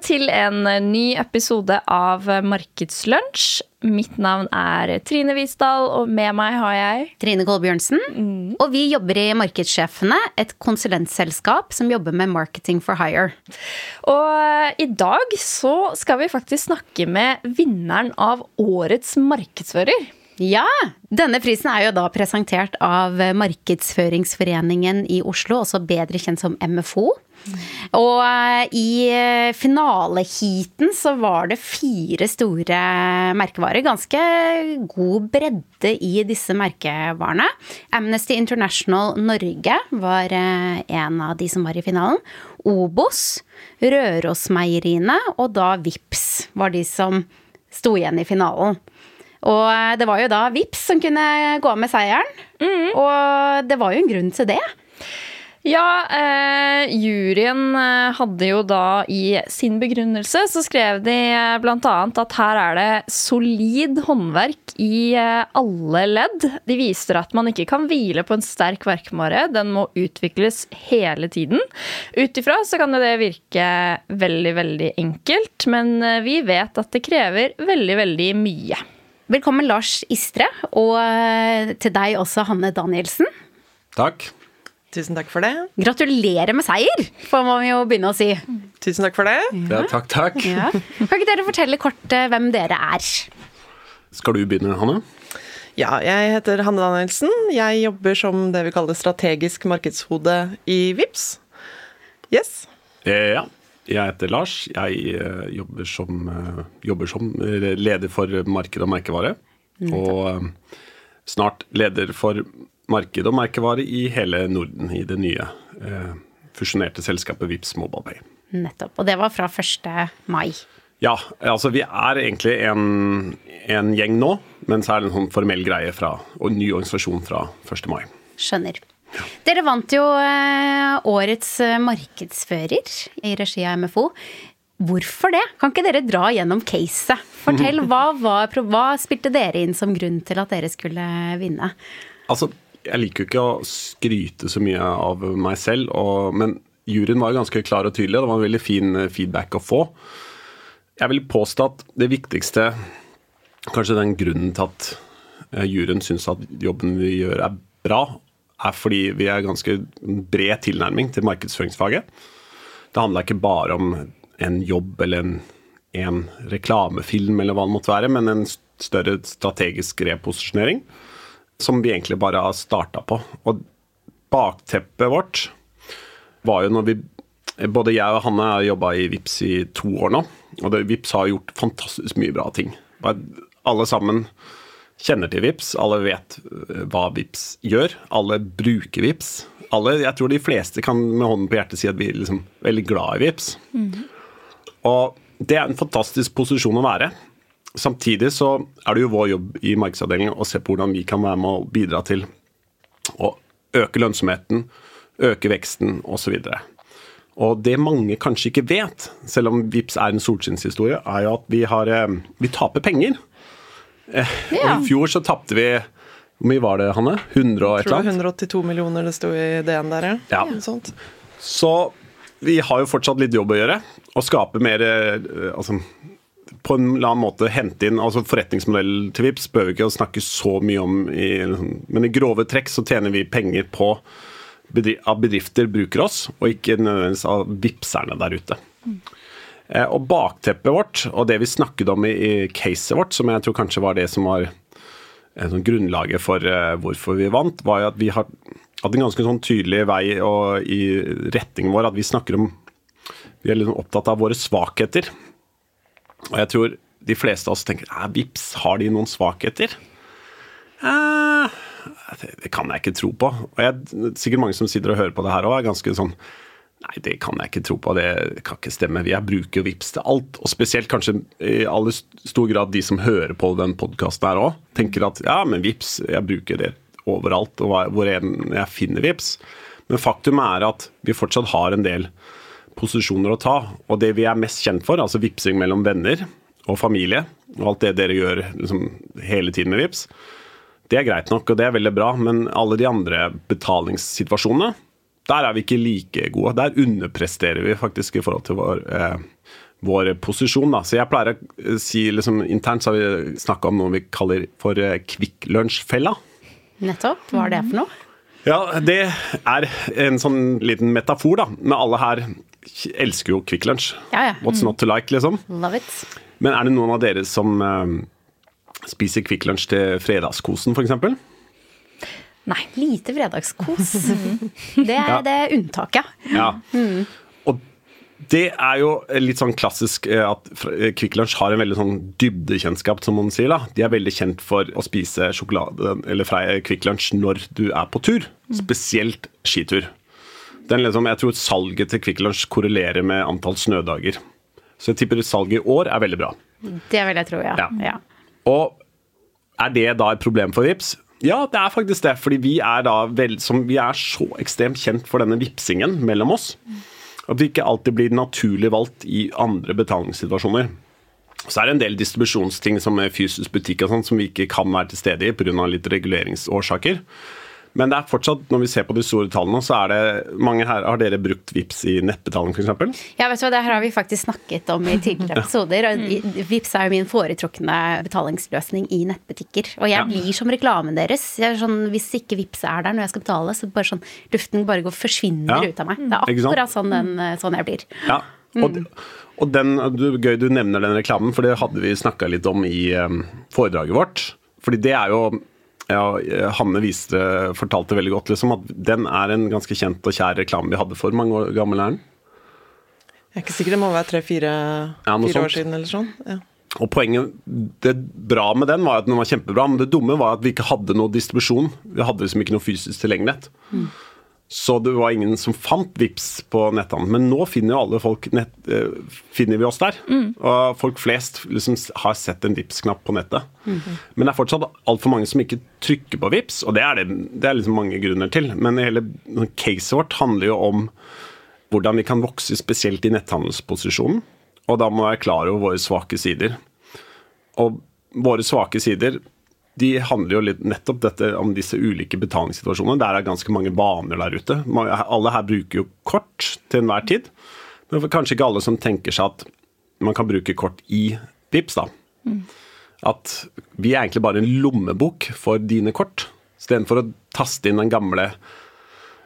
Til en ny episode av Markedslunsj. Mitt navn er Trine Visdal, og med meg har jeg Trine Kolbjørnsen. Mm. Og vi jobber i Markedssjefene, et konsulentselskap som jobber med marketing for hire. Og eh, i dag så skal vi faktisk snakke med vinneren av årets markedsfører. Ja! Denne prisen er jo da presentert av Markedsføringsforeningen i Oslo, også bedre kjent som MFO. Og eh, i eh, finaleheaten så var det fire store merkevarer. Ganske god bredde i disse merkevarene. Amnesty International Norge var eh, en av de som var i finalen. Obos, Rørosmeieriene og da Vips var de som sto igjen i finalen. Og det var jo da Vips som kunne gå med seieren. Mm. Og det var jo en grunn til det. Ja, eh, juryen eh, hadde jo da i sin begrunnelse så skrev de eh, bl.a. at her er det solid håndverk i eh, alle ledd. De viser at man ikke kan hvile på en sterk verkmare, den må utvikles hele tiden. Ut ifra så kan det virke veldig, veldig enkelt, men vi vet at det krever veldig, veldig mye. Velkommen Lars Istre, og til deg også Hanne Danielsen. Takk. Tusen takk for det. Gratulerer med seier, får man jo begynne å si. Tusen takk for det. Ja, takk, takk. Ja. Kan ikke dere fortelle kort eh, hvem dere er? Skal du begynne, Hanne? Ja, jeg heter Hanne Danielsen. Jeg jobber som det vi kaller strategisk markedshode i VIPS. Yes. Eh, ja. Jeg heter Lars. Jeg uh, jobber, som, uh, jobber, som, leder for marked og merkevare. Og uh, snart leder for marked og merkevare i hele Norden i det nye eh, fusjonerte selskapet Vips MobilePay. Nettopp. Og det var fra 1. mai? Ja, altså vi er egentlig en, en gjeng nå, men så er det en sånn formell greie fra, og ny organisasjon fra 1. mai. Skjønner. Dere vant jo eh, årets eh, markedsfører i regi av MFO. Hvorfor det? Kan ikke dere dra gjennom caset? Fortell, hva, var, hva spilte dere inn som grunn til at dere skulle vinne? Altså, jeg liker jo ikke å skryte så mye av meg selv, og, men juryen var ganske klar og tydelig. og Det var en veldig fin eh, feedback å få. Jeg vil påstå at det viktigste, kanskje den grunnen til at juryen syns at jobben vi gjør er bra, er fordi vi har ganske bred tilnærming til markedsføringsfaget. Det handler ikke bare om en jobb eller en, en reklamefilm eller hva det måtte være, men en større strategisk reposisjonering som vi egentlig bare har starta på. Og bakteppet vårt var jo når vi Både jeg og Hanne har jobba i VIPS i to år nå, og det, VIPS har gjort fantastisk mye bra ting. Alle sammen kjenner til VIPS, alle vet eh, hva VIPS gjør. Alle bruker VIPS. Alle, jeg tror de fleste kan med hånden på hjertet si at vi er liksom veldig glad i VIPS. Mm. Og det er en fantastisk posisjon å være. Samtidig så er det jo vår jobb i markedsavdelingen å se på hvordan vi kan være med å bidra til å øke lønnsomheten, øke veksten osv. Og det mange kanskje ikke vet, selv om VIPS er en solskinnshistorie, er jo at vi, har, eh, vi taper penger. Eh, ja. Og I fjor så tapte vi Hvor mye var det, Hanne? 100 og et eller annet? 182 millioner det sto i DN der, ja. ja. Så vi har jo fortsatt litt jobb å gjøre. Å skape mer eh, altså, på en eller annen måte hente inn altså Forretningsmodellen til Vips bør vi ikke snakke så mye om, i, men i grove trekk så tjener vi penger på at bedrifter bruker oss, og ikke nødvendigvis av vipserne der ute. Mm. Og Bakteppet vårt, og det vi snakket om i, i caset vårt, som jeg tror kanskje var det som var eh, sånn grunnlaget for uh, hvorfor vi vant, var jo at vi har hatt en ganske sånn tydelig vei og i retningen vår at vi snakker om Vi er liksom opptatt av våre svakheter. Og jeg tror de fleste av oss tenker ja, vips, har de noen svakheter? Eh, det, det, kan jeg ikke tro på. Og jeg, sikkert mange som sitter og hører på det her òg, er ganske sånn Nei, det kan jeg ikke tro på. Det kan ikke stemme. Jeg bruker Vips til alt. Og spesielt kanskje i aller stor grad de som hører på den podkasten her òg, tenker at ja, men Vips, jeg bruker det overalt og hvor jeg finner Vips. Men faktum er at vi fortsatt har en del posisjoner å ta. Og det vi er mest kjent for, altså vipsing mellom venner og familie, og alt det dere gjør liksom, hele tiden med Vips, det er greit nok, og det er veldig bra, men alle de andre betalingssituasjonene, Der er vi ikke like gode. Der underpresterer vi faktisk i forhold til vår, eh, vår posisjon. Da. Så jeg pleier å si liksom, Internt så har vi snakka om noe vi kaller for eh, Kvikk Lunsj-fella. Nettopp. Hva er det for noe? Ja, det er en sånn liten metafor, da. Men alle her elsker jo Kvikk Lunsj. Ja, ja. What's not to like, liksom. Love it. Men er det noen av dere som eh, spiser Kvikk Lunsj til fredagskosen, f.eks.? Nei, lite fredagskos. Det er Ja. det er unntaket. Ja. Og det er jo litt sånn klassisk eh, at fr- eh, Kvikk Lunsj har en veldig sånn dybdekjennskap, som man sier. da. De er veldig kjent for å spise sjokolade eller fra Kvikk Lunsj når du er på tur. Spesielt skitur. Den liksom, jeg tror salget til Kvikk Lunsj korrelerer med antall snødager. Så jeg tipper salget i år er veldig bra. Det vil jeg tro, ja. Ja. ja. Og er det da et problem for Vips? Ja, det er faktisk det. Fordi vi er vel, vi er så ekstremt kjent for denne vipsingen mellom oss. At vi ikke alltid blir naturlig valgt i andre betalingssituasjoner. Så er det en del distribusjonsting som fysisk butikk og sånt, som vi ikke kan være til stede i pga. litt reguleringsårsaker. Men det er fortsatt, når vi ser på de store tallene, så er det mange her Har dere brukt Vips i nettbetaling, f.eks.? Ja, vet du hva, Det her har vi faktisk snakket om i tidligere episoder. og i- Vipps er jo min foretrukne betalingsløsning i nettbutikker. Og jeg Ja. blir som reklamen deres. Jeg er sånn, hvis ikke VIPS er der når jeg skal betale, så bare sånn, luften bare går, forsvinner Ja. ut av meg. Det er akkurat sånn, den, sånn jeg blir. Ja, og, og den, du, gøy du nevner den reklamen, for det hadde vi snakka litt om i um, foredraget vårt. Fordi det er jo ja, Hanne viste, fortalte veldig godt liksom, at den er en ganske kjent og kjær reklame vi hadde for mange år gammel. er den? Jeg er ikke sikker, det må være tre-fire Ja, år siden eller sånn. Ja. Og poenget, Det bra med den var at den var kjempebra, men det dumme var at vi ikke hadde noe distribusjon. Vi hadde liksom ikke noe fysisk tilgjengelighet. Så det var ingen som fant Vips på netthandel. Men nå finner jo alle folk nett, eh, finner vi oss der. Og folk flest liksom har sett en Vips-knapp på nettet. Men det er fortsatt altfor mange som ikke trykker på Vips, og det er det, det er liksom mange grunner til. Men hele caset vårt handler jo om hvordan vi kan vokse spesielt i netthandelsposisjonen. Og da må vi være klar over våre svake sider. Og våre svake sider de handler jo litt nettopp dette om disse ulike betalingssituasjonene. Der er ganske mange baner der ute. Alle her bruker jo kort til enhver tid. Men kanskje ikke alle som tenker seg at man kan bruke kort i Vipps da. At vi er egentlig bare en lommebok for dine kort. Istedenfor å taste inn den gamle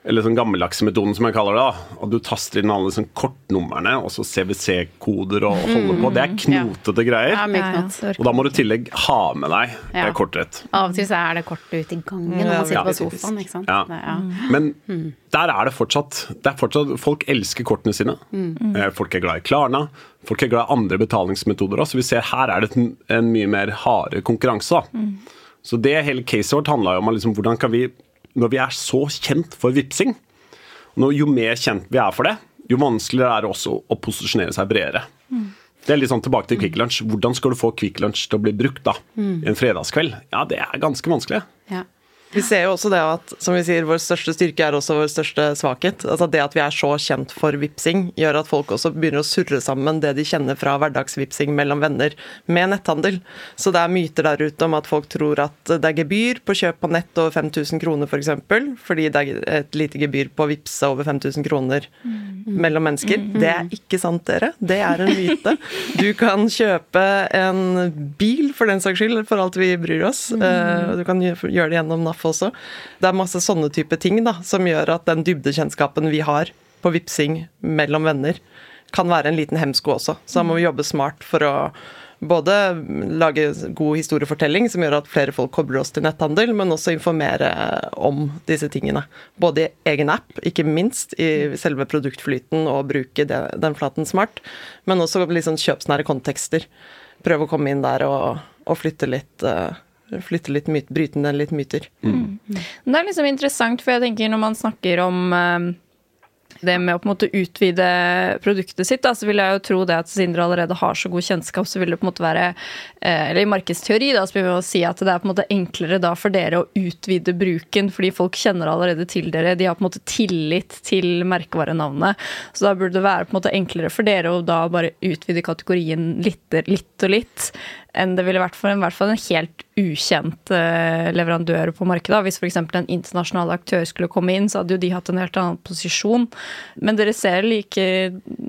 eller sånn gammeldagsmetoden, som jeg kaller det. da, At du taster inn alle sånn kortnumrene og så CWC-koder og holder på. Det er knotete greier. Ja, mye Ja, ja, knot. så Og da må du i tillegg ha med deg Ja. eh, kortrett. Av og til så er det kort ute i gangen når man sitter ja. på sofaen. ikke sant? Ja. Det, ja. Men der er det fortsatt, det er fortsatt Folk elsker kortene sine. Mm. Folk er glad i Klarna. Folk er glad i andre betalingsmetoder også. Så vi ser her er det en, en mye mer harde konkurranse. da. Så det hele caset vårt handla jo om liksom, hvordan kan vi, når vi er så kjent for vipsing når, Jo mer kjent vi er for det, jo vanskeligere er det også å posisjonere seg bredere. Det er litt sånn tilbake til Kvikk Lunsj. Hvordan skal du få Kvikk Lunsj til å bli brukt da? En fredagskveld? Ja, det er ganske vanskelig. Ja. Vi ser jo også det at som vi sier, vår største styrke er også vår største svakhet. Altså Det at vi er så kjent for vipsing, gjør at folk også begynner å surre sammen det de kjenner fra hverdagsvipsing mellom venner, med netthandel. Så det er myter der ute om at folk tror at det er gebyr på kjøp på nett over 5000 kroner f.eks., for eksempel, fordi det er et lite gebyr på å vippse over 5000 kroner mellom mennesker. Det er ikke sant, dere. Det er en myte. Du kan kjøpe en bil, for den saks skyld, for alt vi bryr oss. Eh, Du kan gjøre det gjennom NAF også. Det er masse sånne type ting da, som gjør at den dybdekjennskapen vi har på vipsing mellom venner, kan være en liten hemsko også. Så da må vi jobbe smart for å både lage god historiefortelling som gjør at flere folk kobler oss til netthandel, men også informere om disse tingene. Både i egen app, ikke minst i selve produktflyten, og bruke det, den flaten smart, men også liksom kjøpsnære kontekster. Prøve å komme inn der og, og flytte litt eh, Flytte litt myt, bryte ned litt myter. Det er liksom interessant, for jeg tenker når man snakker om eh, det med å på en måte utvide produktet sitt, da, så vil jeg jo tro det at siden dere allerede har så god kjennskap, så vil det på en måte være eh, Eller i markedsteori, da, så vil vi jo si at det er på en måte enklere da for dere å utvide bruken, fordi folk kjenner allerede til dere. De har på en måte tillit til merkevarenavnet. Så da burde det være på en måte enklere for dere å da bare utvide kategorien litt, litt og litt. Enn det ville vært for en, hvert fall en helt ukjent uh, leverandør på markedet. Hvis f.eks. en internasjonal aktør skulle komme inn, så hadde jo de hatt en helt annen posisjon. Men dere ser, like,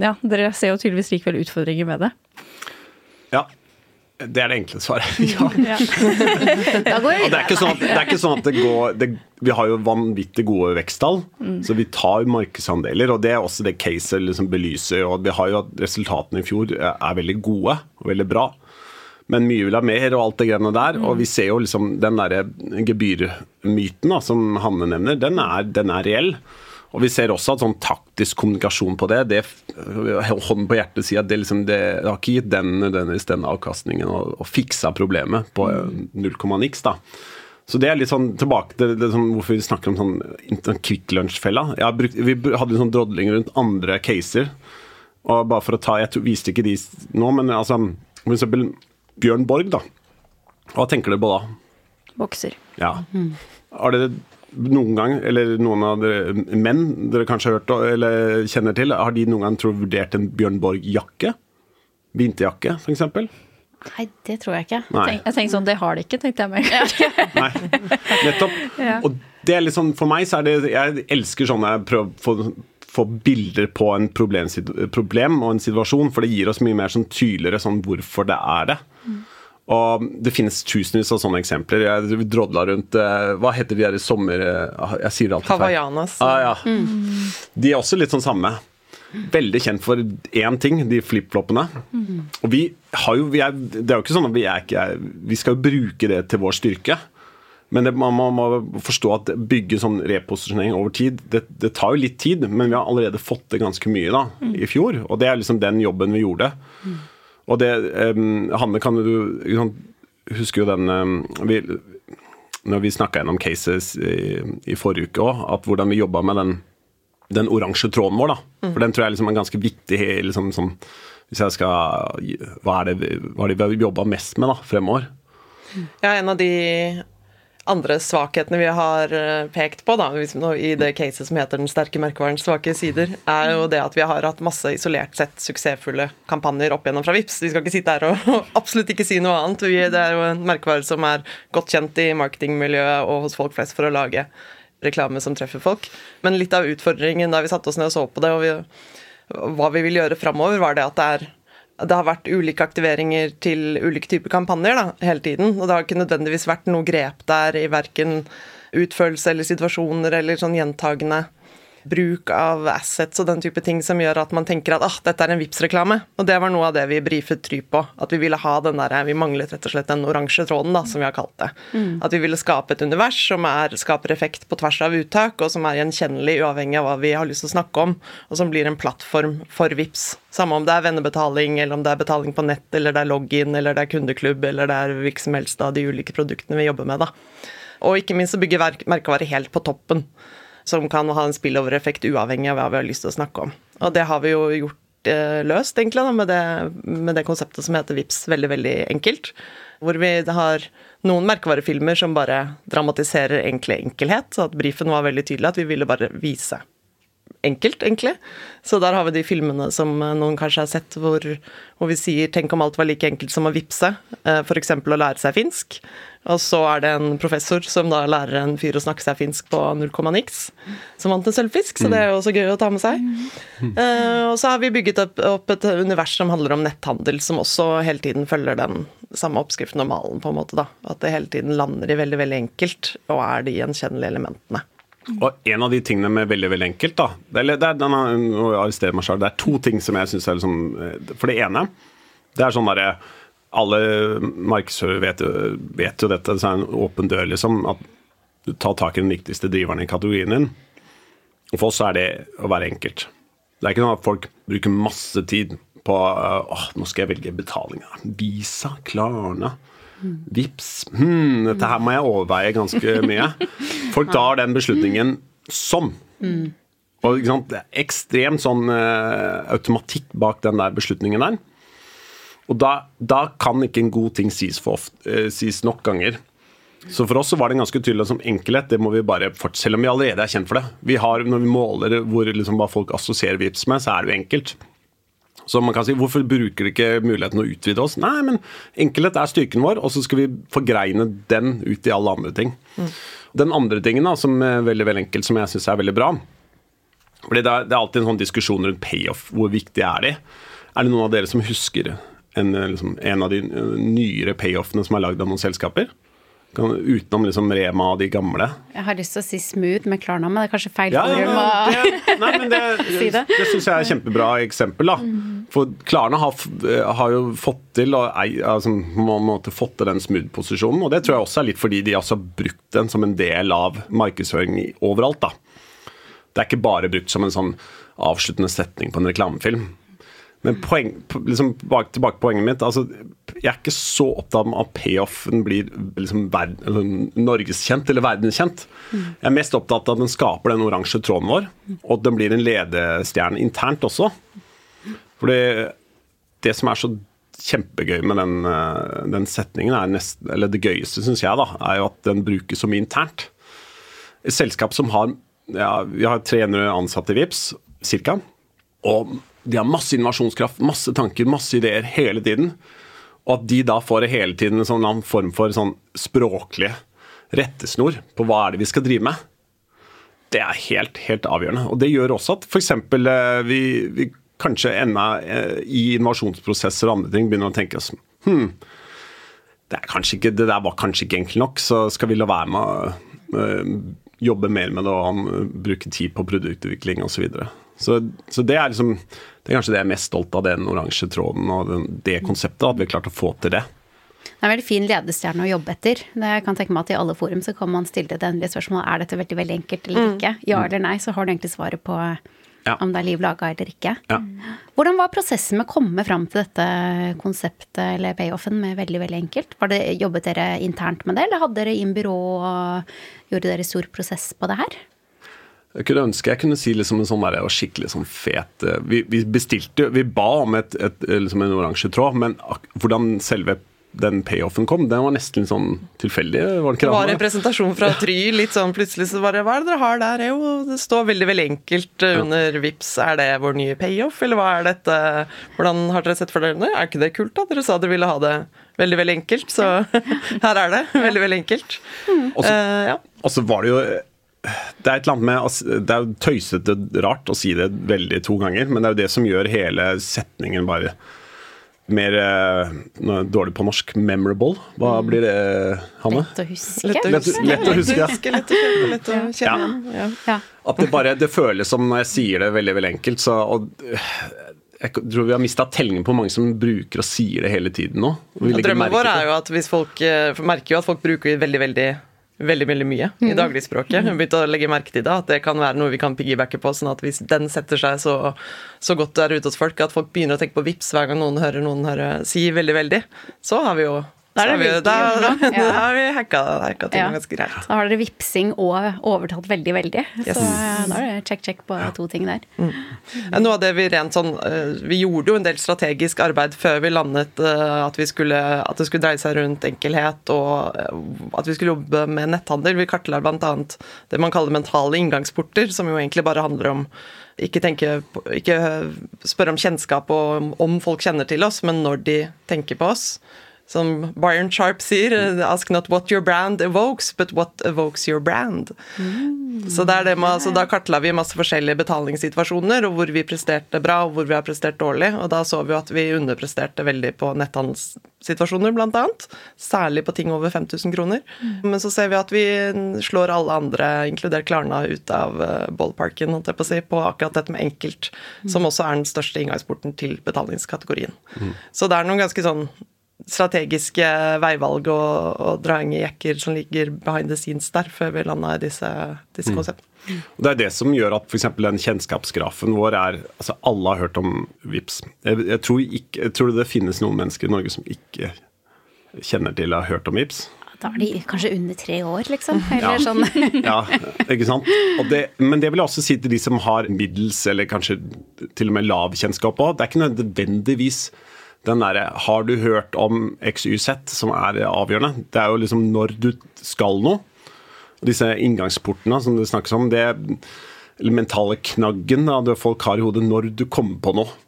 ja, dere ser jo tydeligvis likevel utfordringer med det. Ja, det er det enkle svaret. ja. Ja. Og det er ikke sånn at det, ikke sånn at det går det, Vi har jo vanvittig gode veksttall, mm. så vi tar markedsandeler. Og det er også det caset liksom belyser. og Vi har jo at resultatene i fjor er veldig gode og veldig bra. Men mye vil ha mer og alt det greiene der. Mm. Og vi ser jo liksom den derre gebyrmyten da, som Hanne nevner, den er, den er reell. Og vi ser også at sånn taktisk kommunikasjon på det, det hånden på hjertet sier at det, liksom, det, det har ikke gitt den nødvendigvis denne avkastningen og, og fiksa problemet på 0, niks. da. Så det er litt sånn tilbake til det, sånn, hvorfor vi snakker om sånn Kvikk Lunsj-fella. Vi hadde sånn drodling rundt andre caser. Og bare for å ta, Jeg viste ikke de nå, men altså, for eksempel Bjørn Borg, da. Hva tenker dere på da? Bokser. Ja. Har dere noen gang, eller noen av dere menn dere kanskje har hørt eller kjenner til, har de noen gang tror, vurdert en Bjørn Borg-jakke? Vinterjakke, f.eks.? Nei, det tror jeg ikke. Nei. Jeg tenkte sånn, Det har de ikke, tenkte jeg meg. Nei, nettopp. Ja. Og det er liksom, For meg så er det Jeg elsker sånn jeg prøver få, få bilder på en problem, problem, og en situasjon, for det gir oss mye mer sånn tydeligere sånn hvorfor det er det. Mm. Og Det finnes tusenvis av sånne eksempler. Jeg drodla rundt eh, Hva heter de der i sommer... Eh, jeg sier det alltid feil. Hawaiianas. Ah, ja. mm. De er også litt sånn samme. Veldig kjent for én ting, de flipfloppene. Mm. Og vi har jo vi er, Det er jo ikke sånn at vi er ikke Vi skal jo bruke det til vår styrke. Men det, man, må, må forstå at bygge sånn reposisjonering over tid, det, det, tar jo litt tid. Men vi har allerede fått det ganske mye da, i fjor. Og det er liksom den jobben vi gjorde. Mm. Og det um, Hanne, kan du huske husker jo den um, vi, Når vi snakka gjennom cases i, i forrige uke òg, at hvordan vi jobba med den, den oransje tråden vår. da. Mm. For den tror jeg liksom er ganske viktig. Liksom, som, hvis jeg skal, Hva er det, hva er det vi har jobba mest med da, fremover? Ja, en av de andre svakhetene vi har eh, pekt på da, i det caset som heter 'Den sterke merkevarens svake sider', er jo det at vi har hatt masse isolert sett suksessfulle kampanjer opp igjennom fra VIPS. Vi skal ikke sitte her og absolutt ikke si noe annet. Det er jo en merkevare som er godt kjent i marketingmiljøet og hos folk flest for å lage reklame som treffer folk. Men litt av utfordringen da vi satte oss ned og så på det, og vi, hva vi vil gjøre framover, var det at det er det har vært ulike aktiveringer til ulike typer kampanjer da, hele tiden. Og det har ikke nødvendigvis vært noe grep der i verken utførelse eller situasjoner eller sånn gjentagende bruk av assets og den type ting som gjør at man tenker at ah, dette er en vips reklame Og det var noe av det vi brifet Try på. At vi ville ha den der, vi manglet rett og slett den oransje tråden, da, som vi har kalt det. Mm. At vi ville skape et univers som er, skaper effekt på tvers av uttak, og som er gjenkjennelig uavhengig av hva vi har lyst til å snakke om, og som blir en plattform for VIPS. Samme om det er vennebetaling, eller om det er betaling på nett, eller det er login, eller det er kundeklubb, eller det er hvilke som helst av de ulike produktene vi jobber med. da. Og ikke minst å bygge merkevare helt på toppen som kan ha en spillover-effekt uavhengig av hva vi har lyst til å snakke om. Og det har vi jo gjort eh, løst, egentlig, da, med, det, med det konseptet som heter VIPS veldig, veldig enkelt. Hvor vi har noen merkevarefilmer som bare dramatiserer enkle enkelhet. Så at brifen var veldig tydelig at vi ville bare vise enkelt, egentlig. Så der har vi de filmene som noen kanskje har sett, hvor, hvor vi sier 'tenk om alt var like enkelt som å vippse', eh, f.eks. å lære seg finsk. Og så er det en professor som da lærer en fyr å snakke seg finsk på 0, niks, som vant en sølvfisk, så det er jo også gøy å ta med seg. Uh, og så har vi bygget opp, et univers som handler om netthandel, som også hele tiden følger den samme oppskriften og malen, på en måte, da. At det hele tiden lander i veldig, veldig enkelt, og er de gjenkjennelige elementene. Og en av de tingene med veldig veldig enkelt, da Det er, det er, det er to ting som jeg syns er liksom eh, For det ene, det er sånn derre alle markedsførere vet, vet, jo dette, det er en åpen dør, liksom. At du tar tak i den viktigste driveren i kategorien din. Og for oss er det å være enkelt. Det er ikke sånn at folk bruker masse tid på åh, nå skal jeg velge betaling. Visa, Klarna, Vips hmm, Dette her må jeg overveie ganske mye. Folk tar den beslutningen sånn. Og ikke sant, ekstremt sånn uh, automatikk bak den der beslutningen der. Og da, da, kan ikke en god ting sies, ofte, uh, sies, nok ganger. Så for oss så var det ganske tydelig som enkelhet. det må vi bare fortsette, Selv om vi allerede er kjent for det. Vi har, når vi måler hvor, liksom, hva folk assosierer VIPS med, så er det jo enkelt. Så man kan si, Hvorfor bruker de ikke muligheten å utvide oss? Nei, men enkelhet er styrken vår, og så skal vi forgreine den ut i alle andre ting. Mm. Den andre tingen da, som er veldig, veldig enkelt, som jeg syns er veldig bra fordi det er, det er, alltid en sånn diskusjon rundt payoff. Hvor viktig er de? Er det noen av dere som husker en, liksom, en av de nyere payoffene som er lagd av noen selskaper? Utenom liksom Rema og de gamle. Jeg har lyst til å si smooth med Klarna, men det er kanskje feil ja, forum å Nei, men det, si det. det syns jeg er et kjempebra eksempel. da. For Klarna har, har jo fått til og altså, måte fått til den smooth-posisjonen. Og det tror jeg også er litt fordi de har brukt den som en del av markedsføring overalt. da. Det er ikke bare brukt som en sånn avsluttende setning på en reklamefilm. Men poeng, liksom, tilbake poenget mitt. Altså, jeg er ikke så opptatt av at payoffen blir liksom verd, eller norgeskjent eller verdenskjent. Jeg er mest opptatt av at den skaper den oransje tråden vår, og at den blir en ledestjerne internt også. Fordi det som er så kjempegøy med den, eh, den setningen, nesten, eller det gøyeste, syns jeg, da, er jo at den brukes så mye internt. Et selskap som har ja, Vi har 300 ansatte i VIPS, ca. Og de har masse innovasjonskraft, masse tanker, masse ideer hele tiden. Og at de da får hele tiden en sånn form for sånn språklig rettesnor på hva er det vi skal drive med, det er helt, helt avgjørende. Og det gjør også at f.eks. Eh, vi, vi kanskje ennå eh, i innovasjonsprosesser og andre ting begynner å tenke oss hm, det, ikke, det, der var kanskje ikke enkelt nok, så skal vi la være med å uh, jobbe mer med det og bruke tid på produktutvikling osv. Så, så det er liksom det er kanskje det jeg er mest stolt av, den oransje tråden og den, det konseptet. At vi har klart å få til det. Det er en veldig fin ledestjerne å jobbe etter. Det jeg kan tenke meg at I alle forum så kan man stille det endelige spørsmålet er dette veldig veldig enkelt eller mm. ikke. Ja eller nei, så har du egentlig svaret på ja. om det er liv laga eller ikke. Ja. Hvordan var prosessen med å komme fram til dette konseptet eller payoffen med veldig veldig enkelt? Var det, Jobbet dere internt med det, eller hadde dere inn byrå og gjorde dere stor prosess på det her? Jeg kunne ønske jeg kunne si liksom en sånn der, skikkelig sånn fet eh, Vi, vi bestilte Vi ba om et, et, liksom en oransje tråd, men hvordan selve den payoffen kom, den var nesten litt sånn tilfeldig. Var det, ikke det var en presentasjon fra Try, litt sånn plutselig så bare Hva er det dere har der? Jo, det står veldig veldig enkelt under ja. VIPS. Er det vår nye payoff, eller hva er dette? Hvordan har dere sett for dere det? Er ikke det kult, da? Dere sa dere ville ha det veldig, veldig enkelt, så her er det. Veldig, veldig enkelt. Mm. Og så uh, var det jo det er et eller annet med Det er jo tøysete rart å si det veldig to ganger, men det er jo det som gjør hele setningen bare mer uh, Dårlig på norsk memorable. Hva mm. blir det, Hanne? Lett å huske. Lett, lett, lett å huske, ja. Lett å kjenne, lett å kjenne ja. ja. At det bare det føles som når jeg sier det veldig veldig enkelt, så og, jeg tror vi har mista tellingen på mange som bruker og sier det hele tiden nå. Drømmen vår er jo at hvis folk eh, merker jo at folk bruker veldig, veldig veldig veldig mye mm. i dagligspråket. Hun begynte å legge merke til det, at det kan være noe vi kan piggybacke på. sånn at hvis den setter seg så, så godt der ute hos folk at folk begynner å tenke på VIPS hver gang noen hører noen høre, si veldig, veldig, så har vi jo da er det da, da, da, har vi hacka, hacka ting ja. ganske greit. Da har dere vipsing og overtalt veldig, veldig. Yes. Så da er det check, check på ja. to ting der. Mm. Noe av det Vi rent sånn eh, Vi gjorde jo en del strategisk arbeid før vi landet eh, at, vi skulle, at det skulle dreie seg rundt enkelhet og eh, at vi skulle jobbe med netthandel. Vi kartla bl.a. det man kaller mentale inngangsporter, som jo egentlig bare handler om ikke, tenke, ikke spørre om kjennskap og om folk kjenner til oss, men når de tenker på oss som Byron Sharp sier, ask not what your brand evokes, but what evokes your brand. Mm. Så, det det med, altså, da kartla vi masse forskjellige betalingssituasjoner, og hvor vi presterte bra, og hvor vi har prestert dårlig. Og da så vi at vi underpresterte veldig på netthandelssituasjoner, bl.a. Særlig på ting over 5000 kroner. Mm. Men så ser vi at vi slår alle andre, inkludert Klarna, ut av eh, ballparken, holdt jeg på å si, på akkurat dette med enkelt, mm. som også er den største inngangsporten til betalingskategorien. Mm. Så det er noen ganske sånn strategiske veivalg og, og draing i jekker som ligger behind the scenes der, før vi landa i disse, disse mm. konseptene. Det er det som gjør at f.eks. den kjennskapsgrafen vår er altså Alle har hørt om VIPS. Jeg, jeg, tror ikke, jeg, tror det finnes noen mennesker i Norge som ikke kjenner til eller har hørt om VIPS. Da er de kanskje under tre år, liksom. Eller ja. sånn. ja, ikke sant. Det, men det vil jeg også si til de som har middels eller kanskje til og med lav kjennskap òg. Det er ikke nødvendigvis den derre Har du hørt om XYZ, som er avgjørende? Det er jo liksom når du skal noe. Disse inngangsportene som det snakkes om, det mentale knaggen da, det folk har i hodet når du kommer på noe.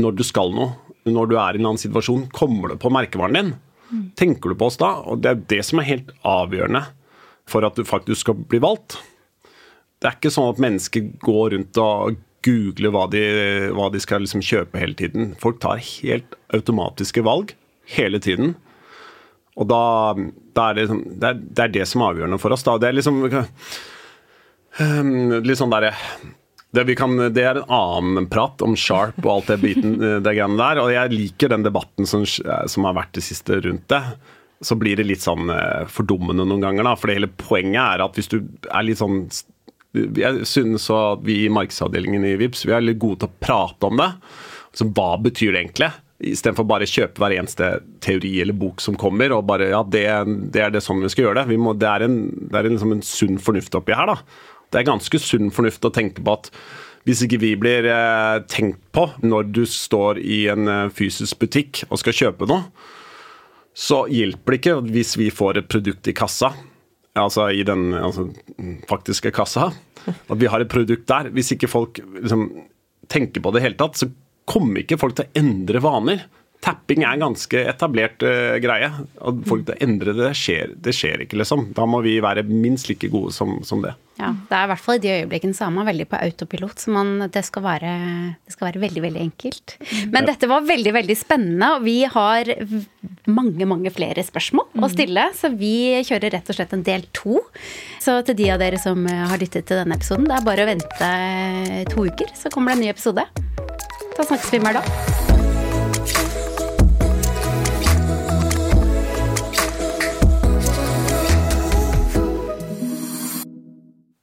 når du skal noe, når du er i en annen situasjon, kommer du på merkevaren din? Tenker du på oss da? Og det er det som er helt avgjørende for at du faktisk skal bli valgt. Det er ikke sånn at mennesker går rundt og googler hva de, hva de skal liksom kjøpe hele tiden. Folk tar helt automatiske valg hele tiden. Og da, da er det, liksom, det, er, det, er, det som er avgjørende for oss. Da. Det er liksom um, litt sånn derre det, kan, det, er en annen prat om Sharp og alt det biten det greiene der. Og jeg liker den debatten som, som, har vært det siste rundt det. Så blir det litt sånn eh, fordummende noen ganger, da. For hele poenget er at hvis du er litt sånn Jeg synes at vi i markedsavdelingen i VIPS vi er litt gode til å prate om det. Så hva betyr det egentlig? Istedenfor bare kjøpe hver eneste teori eller bok som kommer, og bare ja, det, det er det sånn vi skal gjøre det. Må, det er en, det er en, liksom en sunn fornuft oppi her, da. Det er ganske sunn fornuft å tenke på at hvis ikke vi blir eh, tenkt på når du står i en eh, fysisk butikk og skal kjøpe noe, så hjelper det ikke hvis vi får et produkt i kassa, altså i den altså, faktiske kassa, at vi har et produkt der. Hvis ikke folk liksom, tenker på det i hele tatt, så kommer ikke folk til å endre vaner tapping er en ganske etablert uh, greie. At folk til å endre det skjer, det skjer ikke, liksom. Da må vi være minst like gode som, som det. Ja, det er i hvert fall i de øyeblikkene så er man veldig på autopilot. Så man, det, skal være, det, skal være, veldig, veldig enkelt. Men ja. dette var veldig, veldig spennende, og vi har mange, mange flere spørsmål mm. å stille. Så vi kjører rett og slett en del to. Så til de av dere som har lyttet til denne episoden, det er bare å vente to uker, så kommer det en ny episode. Da snakkes vi mer da.